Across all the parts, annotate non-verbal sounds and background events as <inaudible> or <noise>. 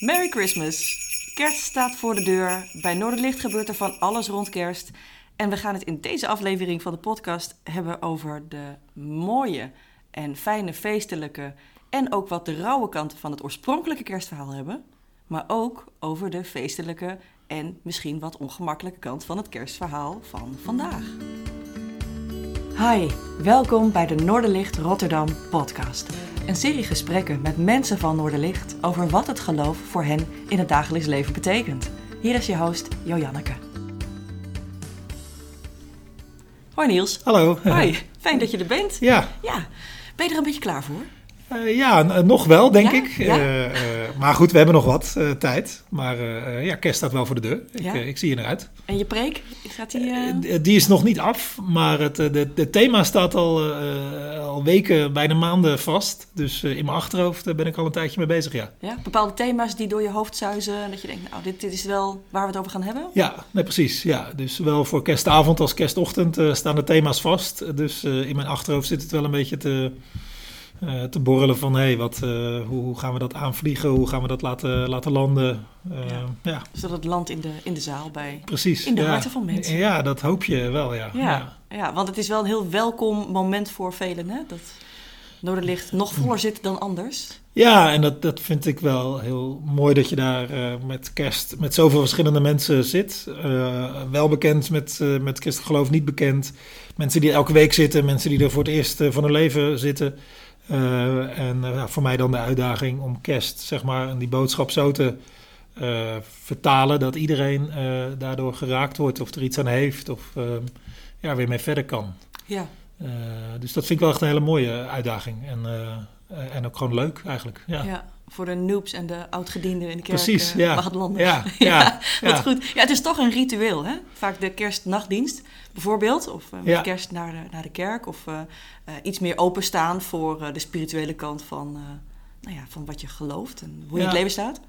Merry Christmas! Kerst staat voor de deur. Bij Noorderlicht gebeurt er van alles rond kerst. En we gaan het in deze aflevering van de podcast hebben over de mooie en fijne feestelijke en ook wat de rauwe kanten van het oorspronkelijke kerstverhaal hebben. Maar ook over de feestelijke en misschien wat ongemakkelijke kant van het kerstverhaal van vandaag. Hi, welkom bij de Noorderlicht Rotterdam podcast. Een serie gesprekken met mensen van Noorderlicht over wat het geloof voor hen in het dagelijks leven betekent. Hier is je host Jojanneke. Hoi Niels. Hallo. Hoi, <laughs> fijn dat je er bent. Ja, Ja, ben je er een beetje klaar voor? eh, ja nog wel, denk Ja? ik. Ja? Eh, eh, maar goed, we hebben nog wat eh, tijd. Maar eh, eh, ja, kerst staat wel voor de deur. Ik, Ja? ik zie je eruit. En je preek? Gaat die... die is nog niet af, maar het de, de thema staat al, al weken, bijna maanden vast. Dus in mijn achterhoofd ben ik al een tijdje mee bezig, ja. ja, bepaalde thema's die door je hoofd zuizen en dat je denkt, nou, dit, dit is wel waar we het over gaan hebben? Ja, nee, precies. Ja. Dus zowel voor kerstavond als kerstochtend staan de thema's vast. Dus in mijn achterhoofd zit het wel een beetje te, eh, te borrelen van... hé, hey, wat, eh, hoe, hoe gaan we dat aanvliegen? Hoe gaan we dat laten, laten landen? Eh, Ja. ja. Zodat het land in de, in de zaal bij... precies. In de ja. harten van mensen. Ja, dat hoop je wel, ja. Ja, ja. want het is wel een heel welkom moment voor velen, hè? Dat Noorderlicht nog voller zit dan anders. Ja, en dat, dat vind ik wel heel mooi dat je daar met kerst met zoveel verschillende mensen zit. Eh, wel bekend met, eh met christelijk geloof, niet bekend. Mensen die elke week zitten, mensen die er voor het eerst van hun leven zitten. Eh, en eh, voor mij dan de uitdaging om kerst, zeg maar, en die boodschap zo te eh, vertalen dat iedereen daardoor geraakt wordt of er iets aan heeft of ja, weer mee verder kan. Ja, dus dat vind ik wel echt een hele mooie uitdaging. En, en ook gewoon leuk eigenlijk. ja. Ja, voor de noobs en de oudgedienden in de kerk precies. eh, <laughs> ja. Ja, ja, Wat goed. Ja, het is toch een ritueel, hè? Vaak de kerstnachtdienst, bijvoorbeeld. Of eh, met Ja. kerst naar de, naar de kerk. Of eh, iets meer openstaan voor de spirituele kant van, nou ja, van wat je gelooft en hoe je in het leven staat.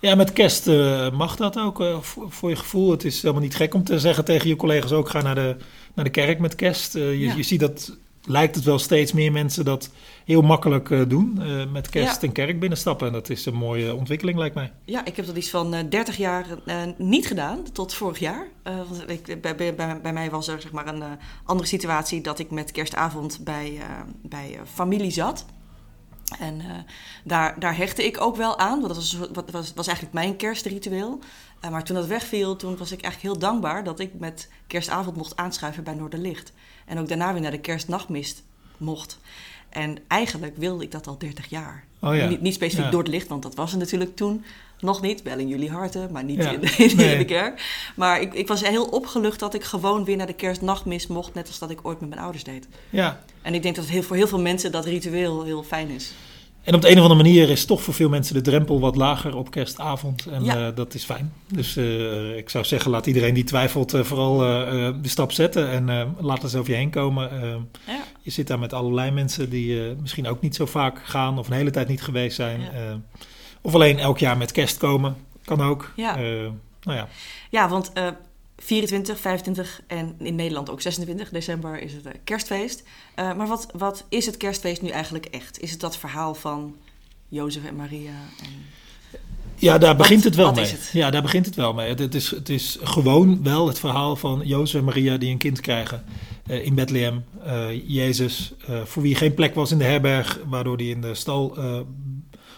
Ja, met kerst mag dat ook voor, je gevoel. Het is helemaal niet gek om te zeggen tegen je collega's ook ga naar de, naar de kerk met kerst. Je, je ziet dat, lijkt het wel steeds meer mensen dat heel makkelijk eh, doen. eh, met kerst Ja. een kerk binnenstappen. En dat is een mooie ontwikkeling lijkt mij. Ja, ik heb dat iets van eh 30 jaar niet gedaan, tot vorig jaar. Want ik, bij, bij, bij, mij was er zeg maar een andere situatie dat ik met kerstavond bij, bij familie zat. En daar, daar hechtte ik ook wel aan, want dat was, wat, was, was eigenlijk mijn kerstritueel. Maar toen dat wegviel, toen was ik eigenlijk heel dankbaar dat ik met kerstavond mocht aanschuiven bij Noorderlicht. En ook daarna weer naar de kerstnachtmist mocht. En eigenlijk wilde ik dat al 30 jaar. Oh ja. Niet, niet specifiek Ja. door het licht, want dat was er natuurlijk toen nog niet. Wel in jullie harten, maar niet Ja. in, de, in Nee. de kerk. Maar ik, ik was heel opgelucht dat ik gewoon weer naar de kerstnachtmis mocht, net als dat ik ooit met mijn ouders deed. Ja. En ik denk dat het heel, voor heel veel mensen dat ritueel heel fijn is. En op de een of andere manier is toch voor veel mensen de drempel wat lager op kerstavond. En Ja. eh, dat is fijn. Dus eh, ik zou zeggen, laat iedereen die twijfelt eh, vooral de stap zetten. En laat eens over je heen komen. Ja. je zit daar met allerlei mensen die misschien ook niet zo vaak gaan of een hele tijd niet geweest zijn. Ja. Of alleen elk jaar met kerst komen. Kan ook. Ja. Nou ja. Ja, want 24, 25 en in Nederland ook 26 december is het eh, kerstfeest. Eh, maar wat, wat is het kerstfeest nu eigenlijk echt? Is het dat verhaal van Jozef en Maria? En... Ja, daar begint het wel mee. het? Ja, daar begint het wel mee. Het, het is, het is gewoon wel het verhaal van Jozef en Maria die een kind krijgen eh, in Bethlehem. Eh, Jezus, voor wie geen plek was in de herberg, waardoor hij in de stal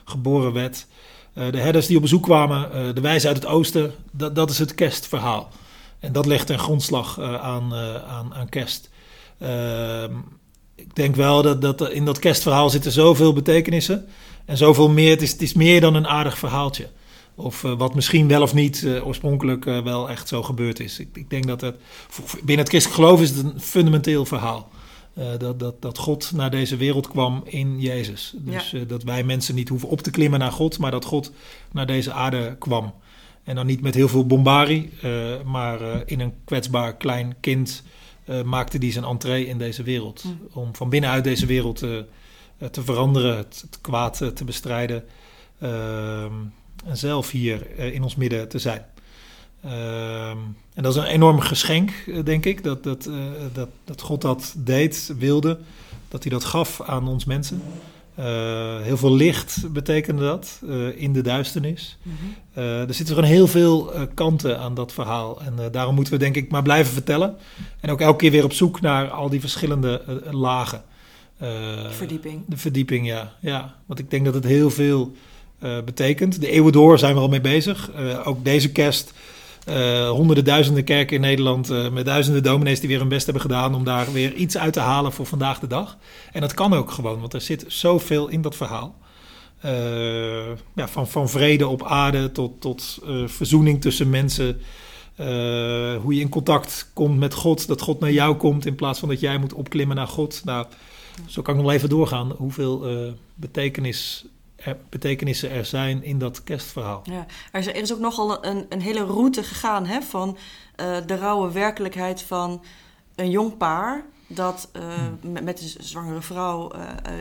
geboren werd. De herders die op bezoek kwamen, de wijzen uit het oosten, dat, dat is het kerstverhaal. En dat legt een grondslag eh, aan, eh, aan, aan kerst. Ehm, ik denk wel dat, dat in dat kerstverhaal zitten zoveel betekenissen. En zoveel meer, het is, het is meer dan een aardig verhaaltje. Of eh, wat misschien wel of niet oorspronkelijk wel echt zo gebeurd is. Ik, ik denk dat het, binnen het christelijk geloof is het een fundamenteel verhaal. Dat, dat, dat God naar deze wereld kwam in Jezus. Dus dat wij mensen niet hoeven op te klimmen naar God, maar dat God naar deze aarde kwam. En dan niet met heel veel bombarie, eh, maar eh, in een kwetsbaar klein kind eh, maakte die zijn entree in deze wereld. Mm. Om van binnenuit deze wereld te veranderen, het, het kwaad te bestrijden. ehm, en zelf hier in ons midden te zijn. Ehm, en dat is een enorm geschenk, denk ik, dat, dat, dat, dat God dat deed, wilde, dat hij dat gaf aan ons mensen. Eh, heel veel licht betekende dat eh, in de duisternis. Mhm. Eh, er zitten gewoon heel veel kanten aan dat verhaal. En daarom moeten we denk ik maar blijven vertellen. En ook elke keer weer op zoek naar al die verschillende lagen. Eh, Verdieping. De verdieping, ja. ja. Want ik denk dat het heel veel betekent. De eeuwen door zijn we al mee bezig. Ook deze kerst. Eh, honderden duizenden kerken in Nederland eh, met duizenden dominees die weer hun best hebben gedaan om daar weer iets uit te halen voor vandaag de dag. En dat kan ook gewoon, want er zit zoveel in dat verhaal. Eh, ja, van, van vrede op aarde tot, tot verzoening tussen mensen. Hoe je in contact komt met God, dat God naar jou komt in plaats van dat jij moet opklimmen naar God. Nou, zo kan ik nog even doorgaan hoeveel betekenis betekenissen er zijn in dat kerstverhaal. Ja, er is, er is ook nogal een, een hele route gegaan hè, van eh, de rauwe werkelijkheid van een jong paar dat eh, Hmm. met, een zwangere vrouw, eh,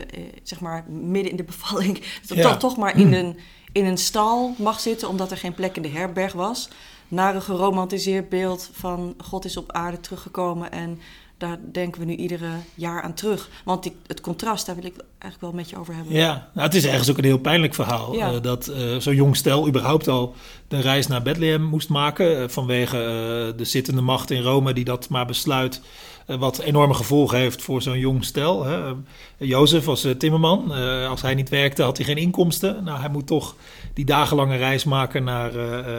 zeg maar midden in de bevalling, <laughs> Ja. toch, toch maar in een, in een stal mag zitten omdat er geen plek in de herberg was. Naar een geromantiseerd beeld van God is op aarde teruggekomen en daar denken we nu iedere jaar aan terug. Want die, het contrast, daar wil ik eigenlijk wel met je over hebben. Ja, nou, het is ergens ook een heel pijnlijk verhaal. Ja. eh, dat eh, zo'n jong stel überhaupt al de reis naar Bethlehem moest maken. eh, vanwege de zittende macht in Rome die dat maar besluit. wat enorme gevolgen heeft voor zo'n jong stel. Hè. Jozef was timmerman. Als hij niet werkte had hij geen inkomsten. Nou, hij moet toch die dagenlange reis maken naar,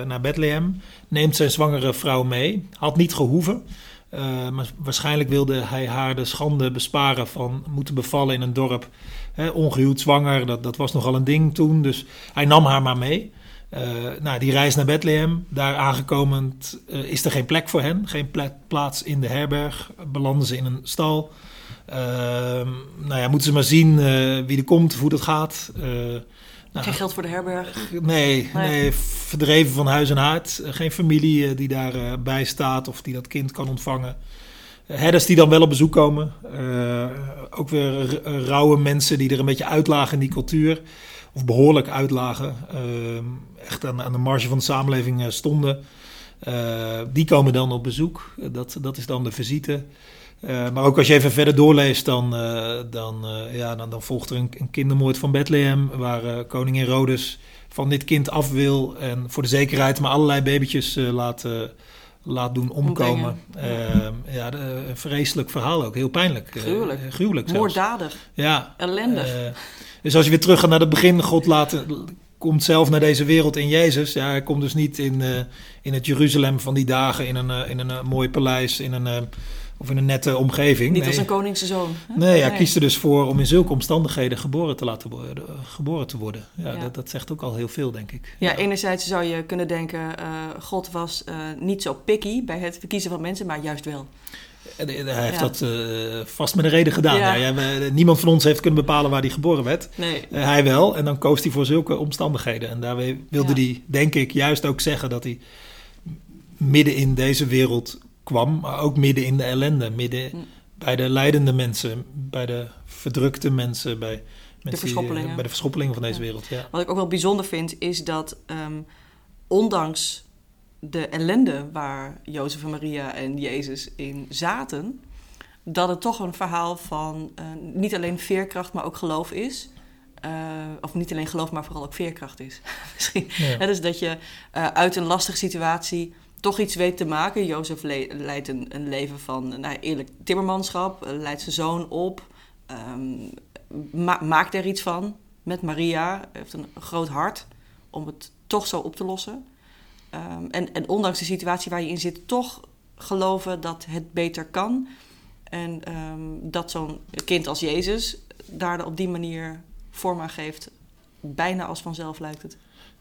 naar Bethlehem. Neemt zijn zwangere vrouw mee. Had niet gehoeven. Eh, maar waarschijnlijk wilde hij haar de schande besparen van moeten bevallen in een dorp. Hè, ongehuwd zwanger, dat, dat was nogal een ding toen. Dus hij nam haar maar mee. Eh, nou, die reis naar Bethlehem, daar aangekomen eh, is er geen plek voor hen. Geen plaats in de herberg. Belanden ze in een stal. Ehm, nou ja, moeten ze maar zien wie er komt, hoe dat gaat. Nou, Geen geld voor de herberg. Nee, Nee. nee, verdreven van huis en haard. Eh, Geen familie eh, die daarbij bij staat of die dat kind kan ontvangen. Eh, Herders die dan wel op bezoek komen. Eh, ook weer eh, rauwe mensen die er een beetje uitlagen in die cultuur. Of behoorlijk uitlagen. Eh, echt aan, aan de marge van de samenleving eh, stonden. Eh, die komen dan op bezoek. Eh, dat, dat is dan de visite. Eh, maar ook als je even verder doorleest, dan, eh, dan, eh, ja, dan, dan volgt er een, kindermoord van Bethlehem. Waar eh, koningin Herodes van dit kind af wil. En voor de zekerheid maar allerlei babytjes eh, laat, eh, laat doen omkomen. Ombrengen, Eh, ja, de- een vreselijk verhaal ook. Heel pijnlijk. Eh, Gruwelijk. gruwelijk zelfs. Moorddadig. Ja. Ellendig. Dus als je weer terug gaat naar het begin, God laat, komt zelf naar deze wereld in Jezus. Ja, hij komt dus niet in, in het Jeruzalem van die dagen, in een, in een mooi paleis, in een, of in een nette omgeving. Niet nee. als een koningse zoon. hè? Nee, hij kiest er dus voor om in zulke omstandigheden geboren te laten worden. eh, Geboren te worden. Ja, Ja. Dat, dat zegt ook al heel veel, denk ik. Ja, enerzijds zou je kunnen denken, eh, God was eh, niet zo picky bij het verkiezen van mensen, maar juist wel. Hij heeft Ja. dat vast met een reden gedaan. Ja. Niemand van ons heeft kunnen bepalen waar hij geboren werd. Nee. Hij wel. En dan koos hij voor zulke omstandigheden. En daarmee wilde hij, denk ik, juist ook zeggen dat hij midden in deze wereld kwam. Maar ook midden in de ellende. Midden Mm. bij de lijdende mensen. Bij de verdrukte mensen. Bij, mensen eh, verschoppelingen. bij de verschoppelingen van deze Ja. wereld. Ja. Wat ik ook wel bijzonder vind, is dat ehm, ondanks de ellende waar Jozef en Maria en Jezus in zaten, dat het toch een verhaal van eh, niet alleen veerkracht, maar ook geloof is. Eh, of niet alleen geloof, maar vooral ook veerkracht is. <laughs> Misschien. Ja. Dus dat je eh, uit een lastige situatie toch iets weet te maken. Jozef le- leidt een, een leven van nou, eerlijk timmermanschap, eh, leidt zijn zoon op, ehm, ma- maakt er iets van met Maria. heeft een groot hart om het toch zo op te lossen. Ehm, en, en ondanks de situatie waar je in zit, toch geloven dat het beter kan. En ehm, dat zo'n kind als Jezus daar op die manier vorm aan geeft. Bijna als vanzelf lijkt het.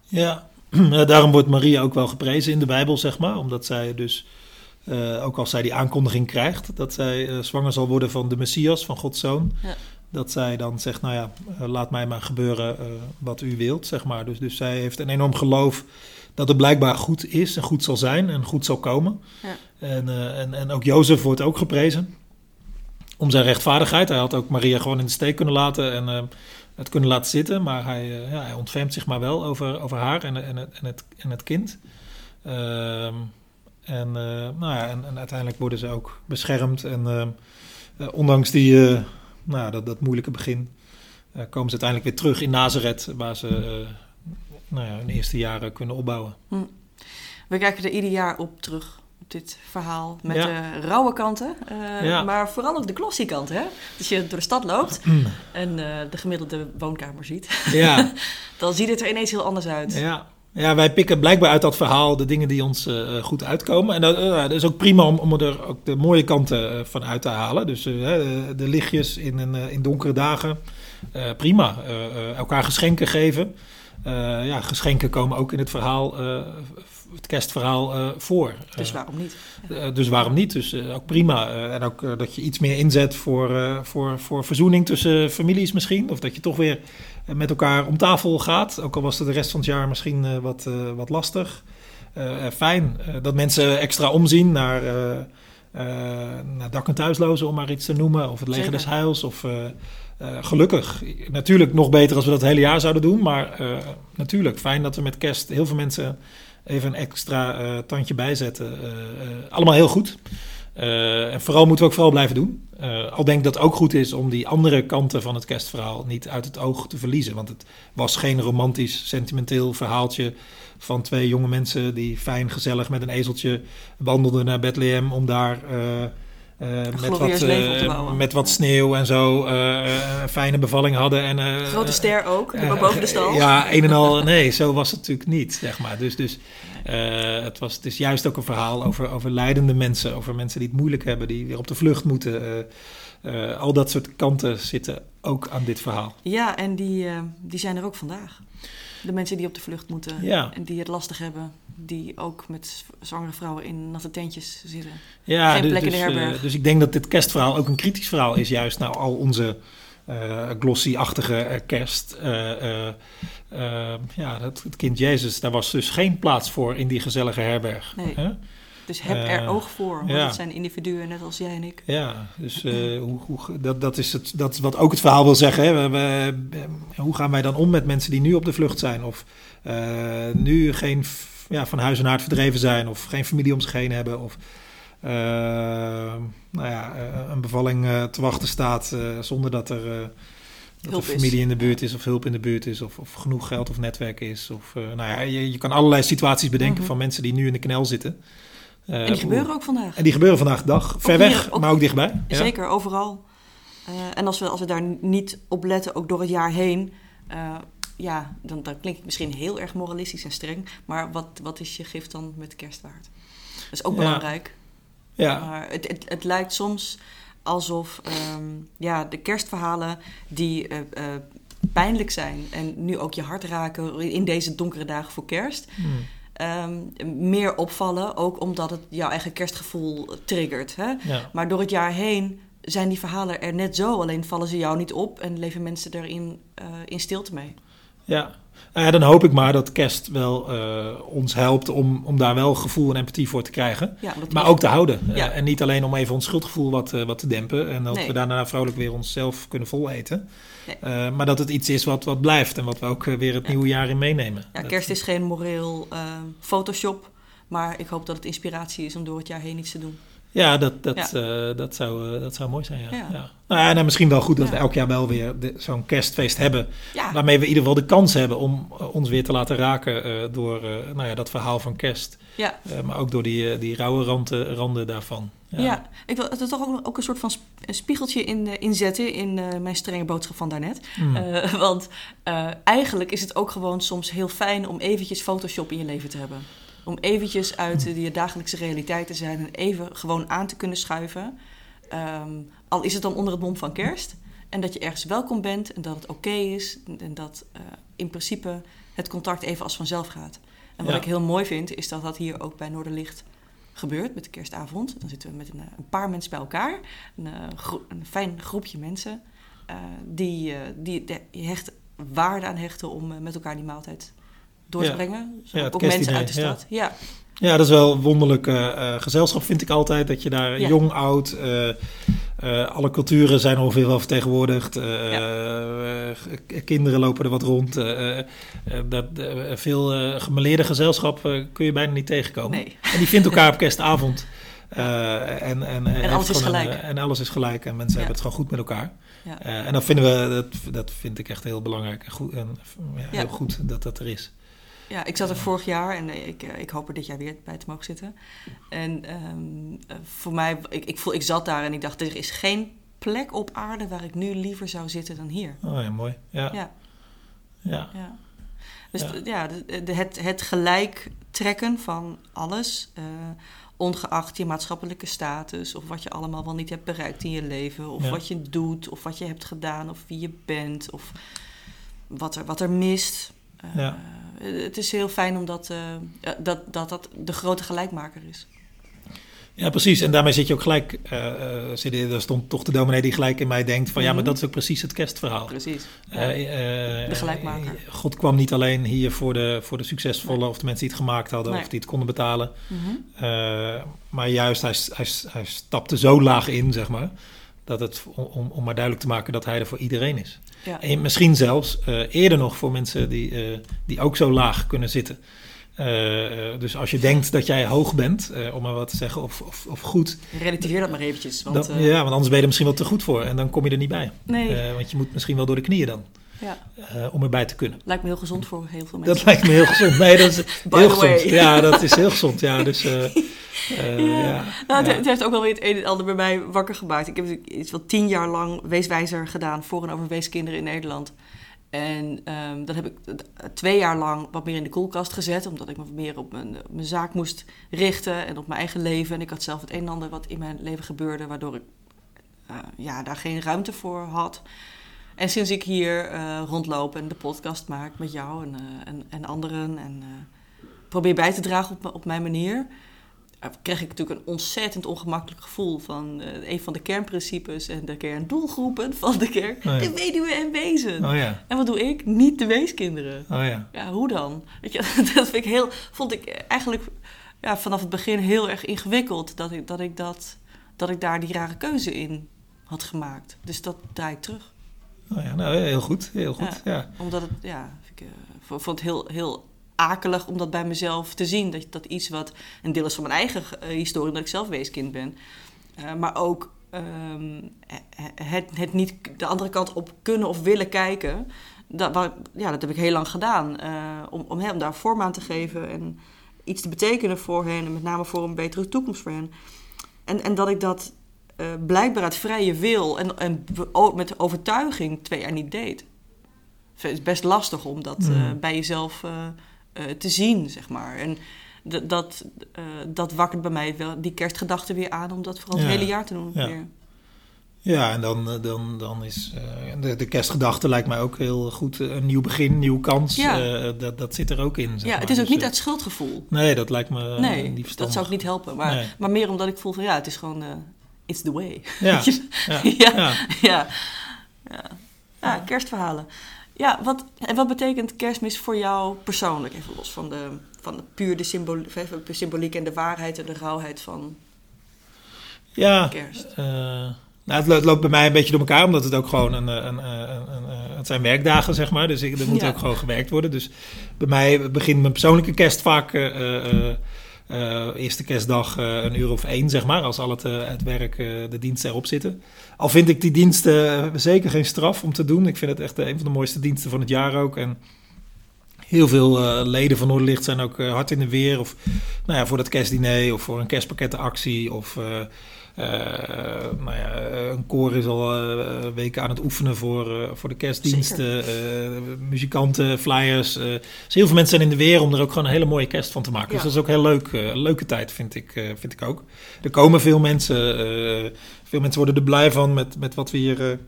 Ja, <clears throat> daarom wordt Maria ook wel geprezen in de Bijbel, zeg maar. Omdat zij dus, eh, ook als zij die aankondiging krijgt, dat zij eh, zwanger zal worden van de Messias, van Gods Zoon. Ja. Dat zij dan zegt, nou ja, eh, laat mij maar gebeuren wat u wilt, zeg maar. Dus, dus zij heeft een enorm geloof dat het blijkbaar goed is en goed zal zijn en goed zal komen. Ja. En, en, en ook Jozef wordt ook geprezen om zijn rechtvaardigheid. Hij had ook Maria gewoon in de steek kunnen laten en het kunnen laten zitten. Maar hij, eh, ja, hij ontfermt zich maar wel over, over haar en, en, en, het, en het kind. Ehm, en, eh, nou ja, en, en uiteindelijk worden ze ook beschermd. En eh, ondanks die, nou, dat, dat moeilijke begin... komen ze uiteindelijk weer terug in Nazareth, waar ze nou ja, hun eerste jaren kunnen opbouwen. Hm. We kijken er ieder jaar op terug dit verhaal met de rauwe kanten, maar vooral ook de glossy kant. Hè? Als je door de stad loopt <clears throat> mm. en de gemiddelde woonkamer ziet, ja. <laughs> dan ziet het er ineens heel anders uit. Ja. Ja, wij pikken blijkbaar uit dat verhaal de dingen die ons uh, goed uitkomen. En dat, uh, is ook prima om, om er ook de mooie kanten uh, van uit te halen. Dus de, de, lichtjes in, in donkere dagen, prima. elkaar geschenken geven. ja, geschenken komen ook in het verhaal, het kerstverhaal voor. Dus waarom niet? dus waarom niet? Dus ook prima. en ook dat je iets meer inzet voor, voor, voor verzoening tussen families misschien. Of dat je toch weer met elkaar om tafel gaat. Ook al was het de rest van het jaar misschien wat, wat lastig. Fijn dat mensen extra omzien naar, naar dak- en thuislozen, om maar iets te noemen. Of het leger des heils. Of, gelukkig. Natuurlijk nog beter als we dat hele jaar zouden doen. Maar natuurlijk, fijn dat we met kerst heel veel mensen even een extra tandje bijzetten. allemaal heel goed. Uh, en vooral moeten we ook vooral blijven doen. Uh, al denk ik dat het ook goed is om die andere kanten van het kerstverhaal niet uit het oog te verliezen. Want het was geen romantisch, sentimenteel verhaaltje van twee jonge mensen die fijn, gezellig met een ezeltje wandelden naar Bethlehem om daar uh, met, wat, met wat sneeuw en zo een fijne bevalling hadden. En, Grote ster ook, boven de stal. ja, een en al. Nee, zo was het natuurlijk niet, zeg maar. Dus, dus uh, het, was, het is juist ook een verhaal over, over leidende mensen, over mensen die het moeilijk hebben, die weer op de vlucht moeten. Uh, uh, al dat soort kanten zitten ook aan dit verhaal. Ja, en die, die zijn er ook vandaag. De mensen die op de vlucht moeten ja. en die het lastig hebben, die ook met zwangere vrouwen in natte tentjes zitten. Ja, Geen plek dus, in de herberg. dus ik denk dat dit kerstverhaal ook een kritisch verhaal is, juist naar al onze uh, glossy-achtige kerst. Uh, uh, ja, dat, het kind Jezus, daar was dus geen plaats voor in die gezellige herberg. Nee. Dus heb er oog voor, want ja. het zijn individuen net als jij en ik. Ja, dus hoe, hoe, dat, dat, is het, dat is wat ook het verhaal wil zeggen. Hè? We, we, hoe gaan wij dan om met mensen die nu op de vlucht zijn? Of nu geen ja, van huis en haard verdreven zijn, of geen familie om zich heen hebben. Of nou ja, een bevalling te wachten staat zonder dat er dat er familie in de buurt is of hulp in de buurt is of, of genoeg geld of netwerk is. Of, uh, nou ja, je, je, kan allerlei situaties bedenken mhm. van mensen die nu in de knel zitten. Uh, en die gebeuren ook vandaag. En die gebeuren vandaag de dag. Ver weg, maar ook dichtbij. Ja. Zeker, overal. Uh, en als we, als we daar niet op letten, ook door het jaar heen... ja, dan, dan klink ik misschien heel erg moralistisch en streng. Maar wat, wat is je gift dan met kerstwaard? Dat is ook belangrijk. Ja. Maar het, het, het lijkt soms alsof um, ja, de kerstverhalen die uh, uh, pijnlijk zijn en nu ook je hart raken in deze donkere dagen voor kerst, hmm. um, meer opvallen. Ook omdat het jouw eigen kerstgevoel triggert. Hè? Ja. Maar door het jaar heen zijn die verhalen er net zo, alleen vallen ze jou niet op en leven mensen erin uh, in stilte mee. Ja, nou ja, dan hoop ik maar dat kerst wel uh, ons helpt om, om daar wel gevoel en empathie voor te krijgen. Ja, maar ook te houden. Ja. Uh, en niet alleen om even ons schuldgevoel wat, uh, wat te dempen. En dat nee. we daarna vrolijk weer onszelf kunnen voleten. Nee. maar dat het iets is wat, wat blijft en wat we ook weer het nieuwe jaar in meenemen. Ja, kerst is geen moreel Photoshop. Maar ik hoop dat het inspiratie is om door het jaar heen iets te doen. Ja, dat, dat, ja. Uh, dat, zou, uh, dat zou mooi zijn. Ja. ja. ja. Nou ja, nou, misschien wel goed dat we elk jaar wel weer zo'n kerstfeest hebben. Waarmee we in ieder geval de kans hebben om uh, ons weer te laten raken uh, door nou ja, dat verhaal van kerst. Ja. maar ook door die, die rauwe randen, randen daarvan. Ja. ja, ik wil er toch ook, ook een soort van spiegeltje in, inzetten in mijn strenge boodschap van daarnet. Mm. want eigenlijk is het ook gewoon soms heel fijn om eventjes Photoshop in je leven te hebben om eventjes uit de dagelijkse realiteit te zijn en even gewoon aan te kunnen schuiven. Um, al is het dan onder het mom van kerst. En dat je ergens welkom bent en dat het oké is. En dat uh, in principe het contact even als vanzelf gaat. En wat ik heel mooi vind, is dat dat hier ook bij Noorderlicht gebeurt met de kerstavond. Dan zitten we met een, een paar mensen bij elkaar. Een, eh, een fijn groepje mensen. Uh, die, uh, die hecht waarde aan hechten om met elkaar die maaltijd door te brengen. ja, ook mensen uit de stad. Ja. ja. dat is wel wonderlijk uh, gezelschap, vind ik altijd. Dat je daar jong, oud, uh, alle culturen zijn ongeveer wel vertegenwoordigd. kinderen lopen er wat rond. dat, veel gemeleerde gezelschap kun je bijna niet tegenkomen. Nee. En die vindt elkaar op kerstavond. en, en, En alles is een, gelijk. eh, en alles is gelijk. En mensen Ja. hebben het gewoon goed met elkaar. Ja. Eh, en dat vinden we, dat, dat vind ik echt heel belangrijk en, goed, en ja, heel goed dat dat er is. Ja, ik zat er vorig jaar en eh, ik, eh, ik hoop er dit jaar weer bij te mogen zitten. En ehm, eh, voor mij, ik, ik, voel, ik zat daar en ik dacht, er is geen plek op aarde waar ik nu liever zou zitten dan hier. Oh ja, mooi. Ja. Ja. Ja. Ja. Dus Ja. de, de- het, het gelijk trekken van alles, ongeacht je maatschappelijke status of wat je allemaal wel niet hebt bereikt in je leven, of wat je doet, of wat je hebt gedaan, of wie je bent, of wat er, wat er mist. Ja. Het is heel fijn omdat eh, dat, dat dat de grote gelijkmaker is. Ja, precies. En daarmee zit je ook gelijk. zit je- er stond toch de dominee die gelijk in mij denkt: van ja, maar Mhm. dat is ook precies het kerstverhaal. Precies. Ja. De gelijkmaker. God kwam niet alleen hier voor de, voor de succesvolle of de mensen die het gemaakt hadden Nee. of die het konden betalen. Mhm. Maar juist, hij, hij, hij stapte zo laag in, zeg maar. Dat het, om, om maar duidelijk te maken dat hij er voor iedereen is. Ja. En misschien zelfs eh, eerder nog voor mensen die, eh, die ook zo laag kunnen zitten. Eh, dus als je denkt dat jij hoog bent, om maar wat te zeggen, of, of, of goed, Relativeer dat maar eventjes. Want, dan, ja, want anders ben je er misschien wel te goed voor en dan kom je er niet bij. nee, want je moet misschien wel door de knieën dan, ja. om erbij te kunnen. lijkt me heel gezond voor heel veel mensen. Dat lijkt me heel gezond. Nee, dat is <laughs> heel gezond. Ja, dat is heel gezond. Ja, dus <laughs> eh, <laughs> ja. Nou, het, Ja. het heeft ook wel weer het een en ander bij mij wakker gemaakt. Ik heb iets van tien jaar lang weeswijzer gedaan voor en over weeskinderen in Nederland. En ehm dat heb ik twee jaar lang wat meer in de koelkast gezet, omdat ik me wat meer op mijn, op mijn zaak moest richten en op mijn eigen leven. En ik had zelf het een en ander wat in mijn leven gebeurde, waardoor ik eh, ja, daar geen ruimte voor had. En sinds ik hier eh, rondloop en de podcast maak met jou en, en, en anderen en probeer bij te dragen op, op mijn manier, kreeg ik natuurlijk een ontzettend ongemakkelijk gevoel van eh, een van de kernprincipes en de kerndoelgroepen van de kerk, Oh ja. de weduwe en wezen. Oh ja, En wat doe ik? Niet de weeskinderen. oh ja. Ja, hoe dan? Weet je, <laughs> dat vind ik heel, vond ik eigenlijk ja, vanaf het begin heel erg ingewikkeld dat ik, dat, ik dat, dat ik daar die rare keuze in had gemaakt. Dus dat draai ik terug. Oh ja, nou, heel goed, heel goed. Ja. Omdat het, ja, ik eh, vo- vond het heel, heel akelig om dat bij mezelf te zien. Dat, dat iets wat een deel is van mijn eigen eh, historie, dat ik zelf weeskind ben. Eh, maar ook ehm, het, het niet de andere kant op kunnen of willen kijken. Dat, ja, dat heb ik heel lang gedaan. eh, om, om hem daar vorm aan te geven en iets te betekenen voor hen. En met name voor een betere toekomst voor hen. En, en dat ik dat blijkbaar uit vrije wil en, en met overtuiging twee jaar niet deed. Het is best lastig om dat Mm. bij jezelf te zien, zeg maar. En dat, eh, dat wakkert bij mij wel die kerstgedachte weer aan om dat vooral het Ja. hele jaar te doen. Ja. Weer. Ja, en dan, eh, dan, dan is eh, de, de kerstgedachte lijkt mij ook heel goed. eh, Een nieuw begin, nieuwe kans. Ja. eh, dat, dat zit er ook in. zeg Ja, maar. het is ook Dus, niet eh, uit schuldgevoel. Nee, dat lijkt me eh, nee, niet dat zou ik niet helpen. Maar, Nee. maar meer omdat ik voel van ja, het is gewoon, eh, it's the way. Ja. <laughs> ja. ja. ja. Ja, kerstverhalen. Ja, wat, en wat betekent kerstmis voor jou persoonlijk? Even los van, de, van de puur de symbol, de symboliek en de waarheid en de rauwheid van Ja, kerst. eh, nou, het, lo- het loopt bij mij een beetje door elkaar, omdat het ook gewoon een, eh, een, een, een, een- eh, het zijn werkdagen, zeg maar. Dus ik, er moet Ja. ook gewoon gewerkt worden. Dus bij mij begint mijn persoonlijke kerst vaak eh, eh, eh, eerste kerstdag eh, een uur of één, zeg maar, als al het, eh, het werk, eh, de diensten erop zitten. Al vind ik die diensten eh, zeker geen straf om te doen. Ik vind het echt eh, een van de mooiste diensten van het jaar ook. En heel veel eh, leden van Noorderlicht zijn ook eh, hard in de weer. Of nou ja, voor dat kerstdiner of voor een kerstpakkettenactie. Of eh, eh, nou ja, eh, een koor is al eh, weken aan het oefenen voor, voor de kerstdiensten. muzikanten, flyers. dus heel veel mensen zijn in de weer om er ook gewoon een hele mooie kerst van te maken. Dus dat is ook heel leuk. een leuke tijd vind ik, vind ik ook. Er komen veel mensen. veel mensen worden er blij van met, met wat we hier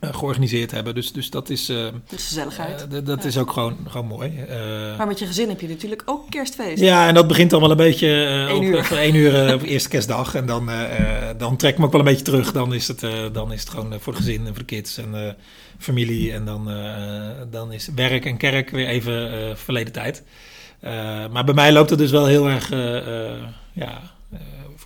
eh, georganiseerd hebben. Dus, dus dat is, eh, Dus gezelligheid. eh, dat Ja. is ook gewoon, gewoon mooi. Maar met je gezin heb je natuurlijk ook kerstfeest. ja, en dat begint dan wel een beetje op, uur. voor één uur op eerste kerstdag. En dan, dan trek ik me ook wel een beetje terug. Dan is het, dan is het gewoon voor het gezin en voor de kids en familie. En dan, dan is werk en kerk weer even verleden tijd. Maar bij mij loopt het dus wel heel erg ja,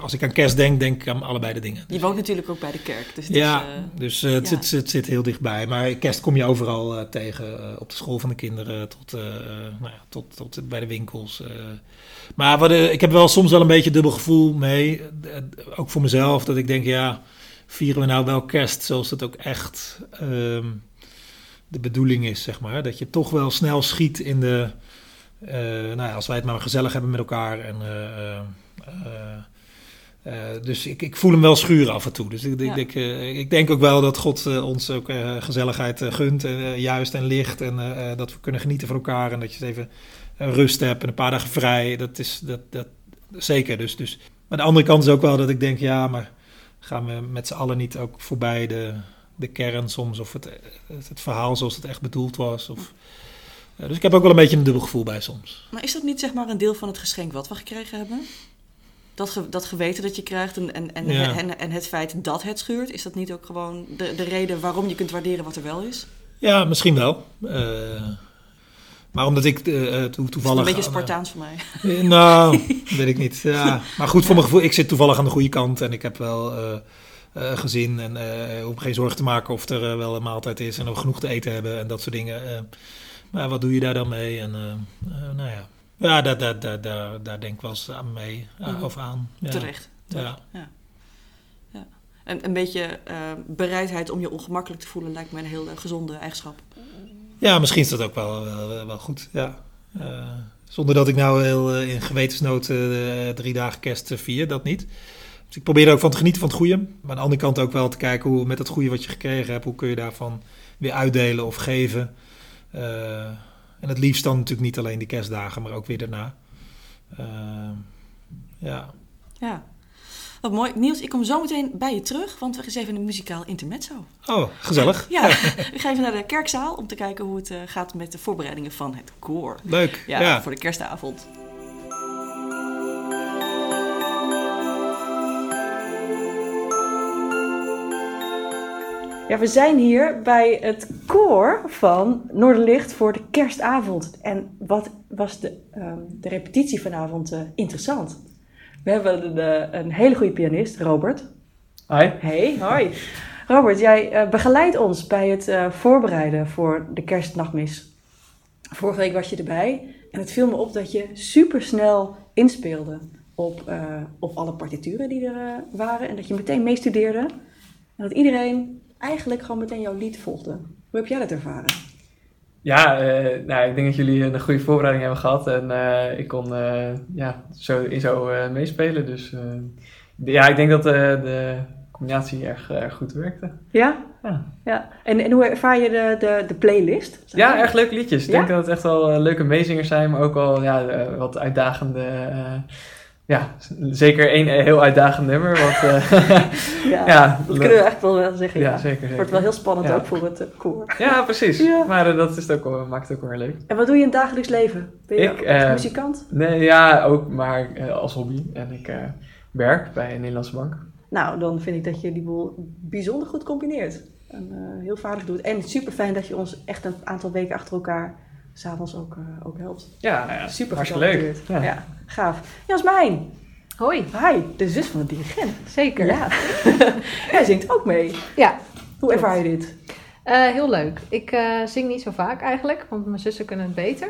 als ik aan kerst denk, denk ik aan allebei de dingen. Je woont natuurlijk ook bij de kerk. Dus het ja, is, eh, dus eh, het, ja. Zit, het zit heel dichtbij. Maar kerst kom je overal eh, tegen. op de school van de kinderen tot, nou ja, tot, tot bij de winkels. Maar wat, ik heb wel soms wel een beetje dubbel gevoel mee. ook voor mezelf. Dat ik denk, ja, vieren we nou wel kerst zoals dat ook echt ehm, de bedoeling is, zeg maar. Dat je toch wel snel schiet in de... nou ja, als wij het maar gezellig hebben met elkaar. En, eh, dus ik, ik voel hem wel schuren af en toe. Dus ik, ik, Ja. eh, ik denk ook wel dat God eh, ons ook gezelligheid gunt. En, juist en licht. En dat we kunnen genieten van elkaar. En dat je even rust hebt en een paar dagen vrij. Dat is dat, dat, zeker. Dus, dus. Maar de andere kant is ook wel dat ik denk, ja, maar gaan we met z'n allen niet ook voorbij de, de kern soms? Of het, het, verhaal zoals het echt bedoeld was? Of, dus ik heb ook wel een beetje een dubbel gevoel bij soms. Maar is dat niet zeg maar een deel van het geschenk wat we gekregen hebben? Dat, ge- dat geweten dat je krijgt en, en, en, Ja. en, en het feit dat het schuurt, is dat niet ook gewoon de, de reden waarom je kunt waarderen wat er wel is? Ja, misschien wel. Eh, maar omdat ik eh, eh, is toevallig... een beetje aan, Spartaans voor mij. eh, nou, <laughs> weet ik niet. Ja. Maar goed, voor mijn gevoel, ik zit toevallig aan de goede kant. En ik heb wel eh, eh, gezin. En eh hoef geen zorgen te maken of er eh, wel een maaltijd is. En of genoeg te eten hebben en dat soort dingen. Eh, maar wat doe je daar dan mee? En eh, eh, nou ja, ja daar, daar, daar, daar, daar denk ik wel eens aan mee. eh, Mhm. Of aan. Ja. Terecht. Ja. Ja. ja. En een beetje eh, bereidheid om je ongemakkelijk te voelen lijkt me een heel gezonde eigenschap. Ja, misschien is dat ook wel, wel, wel goed. Ja. Eh, zonder dat ik nou heel in gewetensnood drie dagen kerst vier, dat niet. Dus ik probeer er ook van te genieten van het goede. Maar aan de andere kant ook wel te kijken hoe met het goede wat je gekregen hebt, hoe kun je daarvan weer uitdelen of geven. Eh, en het liefst dan natuurlijk niet alleen die kerstdagen, maar ook weer daarna. Eh, ja. Ja. Wat mooi. Niels, ik kom zo meteen bij je terug, want we gaan eens even een muzikaal intermezzo. Oh, gezellig. Ja, <laughs> we gaan even naar de kerkzaal om te kijken hoe het eh, gaat met de voorbereidingen van het koor. Leuk. Ja, Ja. voor de kerstavond. Ja, we zijn hier bij het koor van Noorderlicht voor de kerstavond. En wat was de, ehm, de repetitie vanavond eh, interessant. We hebben een, eh, een hele goede pianist, Robert. Hi. Hey, hoi. Robert, jij eh, begeleidt ons bij het voorbereiden voor de kerstnachtmis. Vorige week was je erbij en het viel me op dat je supersnel inspeelde op, op alle partituren die er waren. En dat je meteen meestudeerde. En dat iedereen eigenlijk gewoon meteen jouw lied volgde. Hoe heb jij dat ervaren? Ja, eh, nou, ik denk dat jullie een goede voorbereiding hebben gehad. En eh, ik kon eh, ja, zo, in zo eh, meespelen. Dus eh, de- ja, ik denk dat eh, de combinatie erg, erg goed werkte. Ja? Ja, ja. En, en hoe ervaar je de, de, de playlist? ja erg leuke liedjes. Ik Ja? denk dat het echt wel leuke meezingers zijn. Maar ook wel ja, wat uitdagende... ja, zeker één heel uitdagend nummer. Wat, eh, <laughs> Ja, ja, dat kunnen we echt wel wel zeggen. ja, Ja. zeker. Het zeker. wordt wel heel spannend ook voor het eh, koor. Ja, precies. Maar eh, dat is ook wel, maakt het ook wel leuk. En wat doe je in het dagelijks leven? Ben je Ik, muzikant? Nee, ja, ook maar als hobby. En ik werk bij een Nederlandse bank. Nou, dan vind ik dat je die boel bijzonder goed combineert. En heel vaardig doet. En super fijn dat je ons echt een aantal weken achter elkaar s'avonds ook, eh, ook helpt. Ja, ja Super hartstikke leuk. Ja. Ja. gaaf. Jasmijn, Hoi, hi, de zus van de dirigent. zeker. Ja. <laughs> Jij zingt ook mee. Ja, Hoe ervaar je dit? eh, heel leuk. Ik eh, zing niet zo vaak eigenlijk, want mijn zussen kunnen het beter.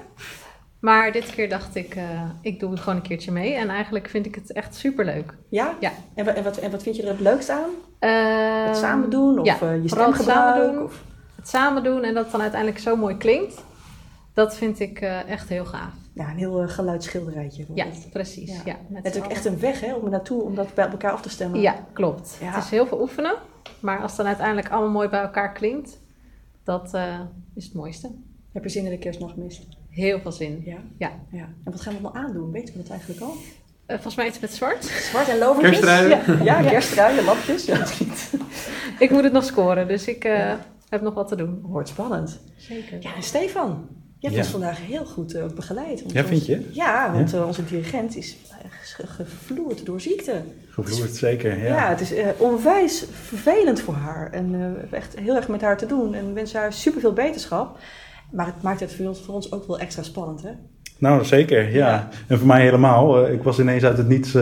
Maar dit keer dacht ik, eh, ik doe het gewoon een keertje mee. En eigenlijk vind ik het echt superleuk. Ja? Ja. En, wat, en, wat, en wat vind je er het leukst aan? Eh, Het samen doen? Of ja, je vooral het samen doen. Of... Het samen doen en dat het dan uiteindelijk zo mooi klinkt. Dat vind ik eh, echt heel gaaf. Ja, een heel uh, geluidsschilderijtje. Ja, het. precies. Ja. Ja. met Het is ook echt een weg hè, om er naartoe, om dat bij elkaar af te stemmen. Ja, klopt. Ja. Het is heel veel oefenen. Maar als het dan uiteindelijk allemaal mooi bij elkaar klinkt, dat eh, is het mooiste. Heb je zin in de kerstnachtmis? Heel veel zin. Ja. Ja. ja. En wat gaan we allemaal aandoen? Weten we dat eigenlijk al? Eh, volgens mij iets met zwart. Zwart en lovertjes? Kerstruien. Ja, ja kerstruien, lapjes. Ja, dat niet. Ik moet het nog scoren, dus ik eh, Ja. heb nog wat te doen. Wordt spannend. Zeker. Ja, en Stefan, je hebt Ja. ons vandaag heel goed eh, begeleid. Ja, ons- vind je? Ja, want eh, onze dirigent is eh, ge- gevloerd door ziekte. Gevloerd, zeker. Ja, Ja. het is onwijs vervelend voor haar. En we hebben echt heel erg met haar te doen. En we wensen haar superveel beterschap. Maar het maakt het voor ons, voor ons ook wel extra spannend, hè? Nou, zeker, ja. En voor mij helemaal. Ik was ineens uit het niets,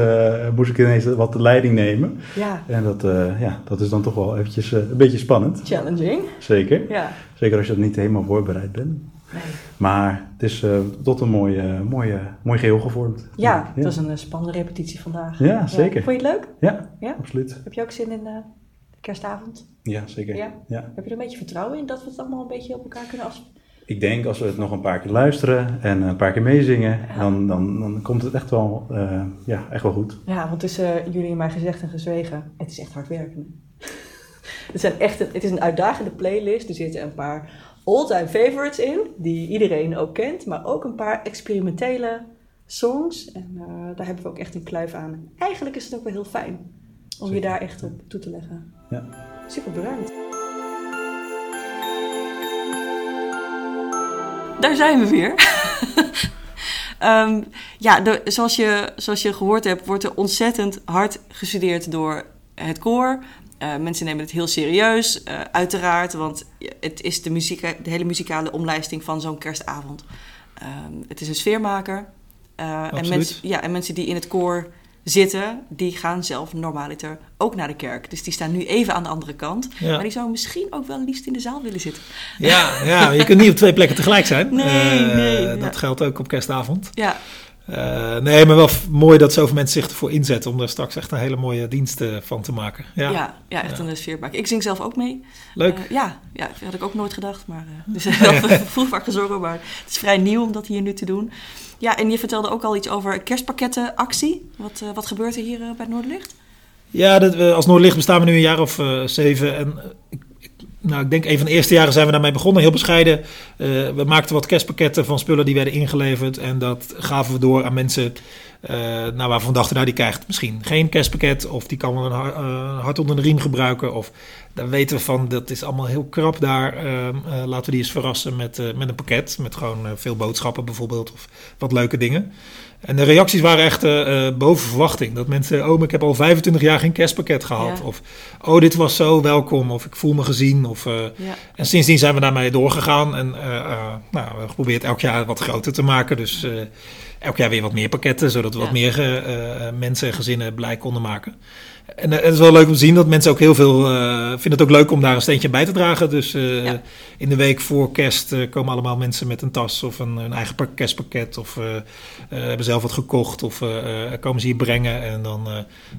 moest ik ineens wat de leiding nemen. Ja, En dat, ja, dat is dan toch wel eventjes een beetje spannend. challenging. Zeker. Ja. Zeker als je dat niet helemaal voorbereid bent. Nee. Maar het is eh, tot een mooi, eh, mooi, eh, geheel gevormd. Ja, dat is een eh, spannende repetitie vandaag. Ja, zeker. Vond je het leuk? Ja, Ja? absoluut. Heb je ook zin in eh, de kerstavond? Ja, zeker. Ja? Heb je er een beetje vertrouwen in dat we het allemaal een beetje op elkaar kunnen afspreken? Ik denk als we het nog een paar keer luisteren en een paar keer meezingen, Ja. dan, dan, dan komt het echt wel, eh, ja, echt wel goed. Ja, want tussen jullie en mij gezegd en gezwegen, het is echt hard werken. <laughs> het, zijn echt een, het is een uitdagende playlist. Er zitten een paar all-time favorites in, die iedereen ook kent, maar ook een paar experimentele songs. En eh, daar hebben we ook echt een kluif aan. En eigenlijk is het ook wel heel fijn om je daar echt op toe te leggen. Ja. Super bedankt. Daar zijn we weer. <laughs> Ehm, ja, de- zoals, je, zoals je gehoord hebt, wordt er ontzettend hard gestudeerd door het koor. Eh, mensen nemen het heel serieus, eh, uiteraard, want het is de, muziek, de hele muzikale omlijsting van zo'n kerstavond. Ehm, het is een sfeermaker. Eh, en, mensen, ja, en mensen die in het koor zitten, die gaan zelf normaliter ook naar de kerk. Dus die staan nu even aan de andere kant. Ja. Maar die zouden misschien ook wel liefst in de zaal willen zitten. Ja, ja, je kunt niet op twee plekken tegelijk zijn. <laughs> Nee, nee, Dat ja. geldt ook op kerstavond. Ja, Eh, nee, maar wel mooi dat zoveel mensen zich ervoor inzetten om er straks echt een hele mooie dienst van te maken. Ja, ja. ja, echt Ja. een sfeermaker. Ik zing zelf ook mee. leuk. Eh, ja, ja, dat had ik ook nooit gedacht. Maar, eh, <laughs> dus vroeg vaak gezorgd, maar het is vrij nieuw om dat hier nu te doen. Ja, en je vertelde ook al iets over kerstpakkettenactie. Wat, wat gebeurt er hier bij Noorderlicht? Ja, dat we, als Noordlicht bestaan we nu een jaar of zeven. En ik- nou, ik denk een van de eerste jaren zijn we daarmee begonnen, heel bescheiden. Eh, we maakten wat kerstpakketten van spullen die werden ingeleverd. En dat gaven we door aan mensen eh, nou, waarvan we dachten, nou die krijgt misschien geen kerstpakket. Of die kan wel een eh, hart onder de riem gebruiken. Of daar weten we van, dat is allemaal heel krap daar. Ehm, eh, laten we die eens verrassen met, eh, met een pakket. Met gewoon eh, veel boodschappen bijvoorbeeld. Of wat leuke dingen. En de reacties waren echt boven verwachting. Dat mensen, oh, maar ik heb al 25 jaar geen kerstpakket gehad. Ja. Of, oh, dit was zo welkom. Of ik voel me gezien. Of, Ja, en sindsdien zijn we daarmee doorgegaan. En nou, we hebben geprobeerd elk jaar wat groter te maken. Dus elk jaar weer wat meer pakketten. Zodat we wat meer eh, eh, mensen en gezinnen blij konden maken. En eh, het is wel leuk om te zien dat mensen ook heel veel eh, vinden het ook leuk om daar een steentje bij te dragen. Dus Ja. in de week voor kerst komen allemaal mensen met een tas of een, een eigen pak- kerstpakket. Of hebben zelf wat gekocht of komen ze hier brengen. En dan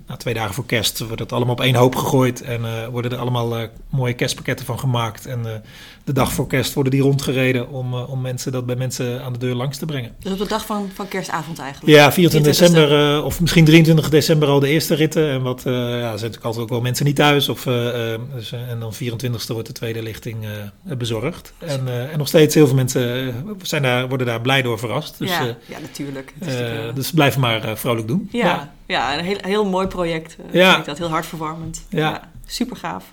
na twee dagen voor kerst wordt het allemaal op één hoop gegooid. En worden er allemaal mooie kerstpakketten van gemaakt. En de dag voor kerst worden die rondgereden om, eh, om mensen dat bij mensen aan de deur langs te brengen. dus op de dag van, van kerstavond eigenlijk. Ja, 24 24e. december eh, of misschien 23 december al de eerste ritten. En wat, eh, ja, er zijn natuurlijk altijd ook wel mensen niet thuis. Of, dus, en dan 24ste wordt de tweede lichting bezorgd. En, en nog steeds heel veel mensen zijn daar, worden daar blij door verrast. Dus, ja, ja, natuurlijk. Dus blijf maar vrolijk doen. ja, ja. een heel, heel mooi project. Ja. vind ik dat heel hartverwarmend. Ja. super gaaf.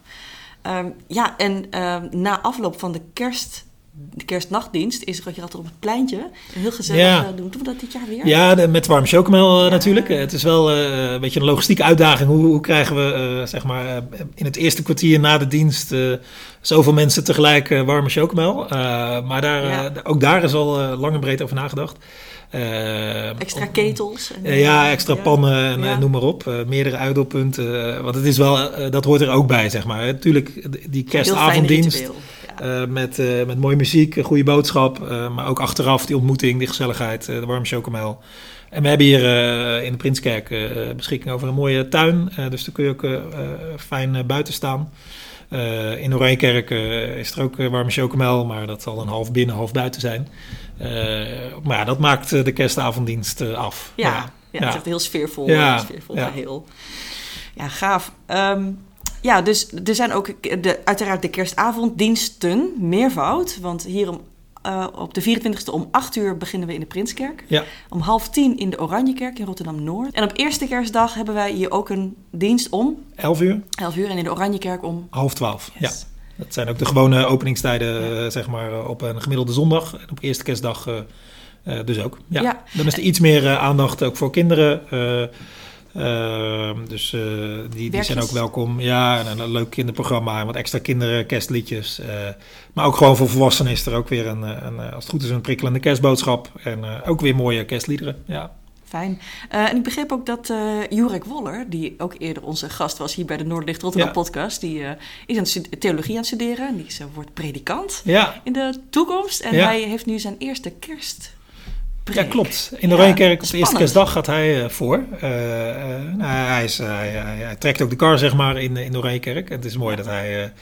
Ehm, ja, en ehm, na afloop van de kerst, de kerstnachtdienst is er altijd op het pleintje. Heel gezellig Ja. eh, doen. Doen we dat dit jaar weer? Ja, de- met warm chocomel eh, Ja. natuurlijk. Eh, Het is wel een beetje een logistieke uitdaging. Hoe, hoe krijgen we zeg maar, in het eerste kwartier na de dienst zoveel mensen tegelijk warme chocomel? Maar daar, Ja. ook daar is al lang en breed over nagedacht. Eh, Extra ketels. En, Eh, ja, extra pannen en Ja. eh, noem maar op. Meerdere uitdoelpunten. want het is wel, dat hoort er ook bij, zeg maar. Natuurlijk, die kerstavonddienst. Eh, met, eh, met mooie muziek, een goede boodschap. maar ook achteraf die ontmoeting, die gezelligheid, de warme chocomel. En we hebben hier in de Prinskerk beschikking over een mooie tuin. dus daar kun je ook fijn buiten staan. In Oranjekerk is er ook warme chocomel, maar dat zal dan half binnen, half buiten zijn. Eh, maar ja, dat maakt eh, de kerstavonddienst eh, af. Ja, ja. Ja. het is echt heel sfeervol, Ja, sfeervol ja. geheel. Ja, gaaf. Ehm, ja, dus er zijn ook de, uiteraard de kerstavonddiensten, meervoud. Want hier om, op de 24e om 8 uur beginnen we in de Prinskerk. Ja. Om half tien in de Oranjekerk in Rotterdam-Noord. En op eerste kerstdag hebben wij hier ook een dienst om 11 uur, 11 uur. En in de Oranjekerk om... half 12. Ja. Dat zijn ook de gewone openingstijden, eh, zeg maar, eh, op een gemiddelde zondag. En op eerste kerstdag eh, dus ook. Ja. Ja. Dan is er iets meer aandacht ook voor kinderen. Eh, Ehm, dus die, die Werkjes? zijn ook welkom. Ja, en een leuk kinderprogramma en wat extra kinderen, kerstliedjes. Maar ook gewoon voor volwassenen is er ook weer een, een, als het goed is, een prikkelende kerstboodschap. En ook weer mooie kerstliederen. Ja, Fijn. Eh, en ik begreep ook dat eh Jurek Woller, die ook eerder onze gast was hier bij de Noorderlicht Rotterdam Ja. podcast, die eh, is aan het theologie aan het studeren. En die is, wordt predikant ja, in de toekomst. En Ja. hij heeft nu zijn eerste kerst. ja klopt. In de Ja, op de eerste kerstdag gaat hij voor. Nou, hij, is, hij, hij- hij trekt ook de kar, zeg maar, in, in de het is mooi dat hij...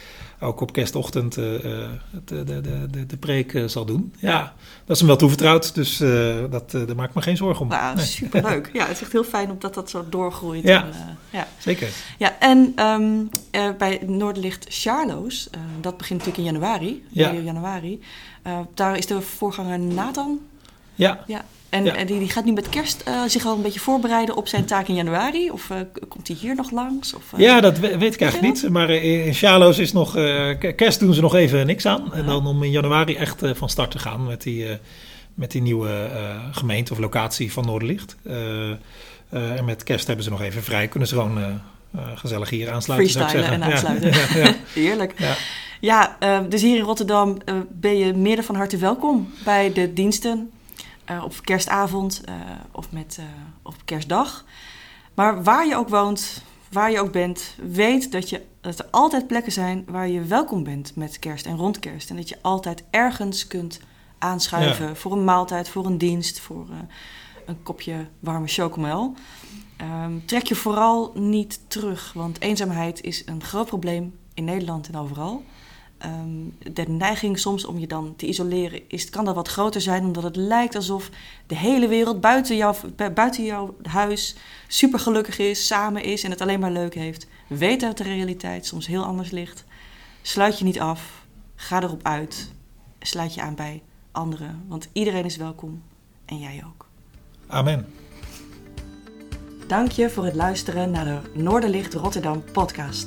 eh, ook op kerstochtend eh, eh, de, de, de, de, de preek eh, zal doen. Ja, dat is hem wel toevertrouwd, dus eh, dat, eh, daar maak ik me geen zorgen om. Nou, Nee, superleuk. Ja, het is echt heel fijn omdat dat zo doorgroeit. Ja. En, eh, ja. zeker. Ja, en ehm, eh, bij Noorderlicht Charlo's, eh, dat begint natuurlijk in januari, Ja. 2 januari. Eh, daar is de voorganger Nathan. Ja, Ja. En, Ja. en die, die gaat nu met kerst eh, zich al een beetje voorbereiden op zijn taak in januari. Of eh, komt hij hier nog langs? Of, eh, ja, dat we- weet ik eigenlijk niet. Maar in Charlo's is nog, kerst doen ze nog even niks aan. En dan om in januari echt van start te gaan met die, met die nieuwe gemeente of locatie van Noorderlicht. En met kerst hebben ze nog even vrij. Kunnen ze gewoon gezellig hier aansluiten, Freestylen en Ja. aansluiten. <laughs> Ja, <laughs> Heerlijk. ja. Ja, dus hier in Rotterdam ben je meer van harte welkom bij de diensten. Eh, op kerstavond eh, of met, eh, op kerstdag. Maar waar je ook woont, waar je ook bent, weet dat, je, dat er altijd plekken zijn waar je welkom bent met kerst en rond kerst. En dat je altijd ergens kunt aanschuiven voor een maaltijd, voor een dienst, voor een kopje warme chocomel. Ehm, trek je vooral niet terug, want eenzaamheid is een groot probleem in Nederland en overal. Ehm, de neiging soms om je dan te isoleren is, kan dat wat groter zijn, omdat het lijkt alsof de hele wereld buiten, jou, bu- buiten jouw huis super gelukkig is, samen is en het alleen maar leuk heeft. Weet dat de realiteit soms heel anders ligt. Sluit je niet af, ga erop uit, sluit je aan bij anderen, want iedereen is welkom en jij ook. Amen. Dank je voor het luisteren naar de Noorderlicht Rotterdam podcast.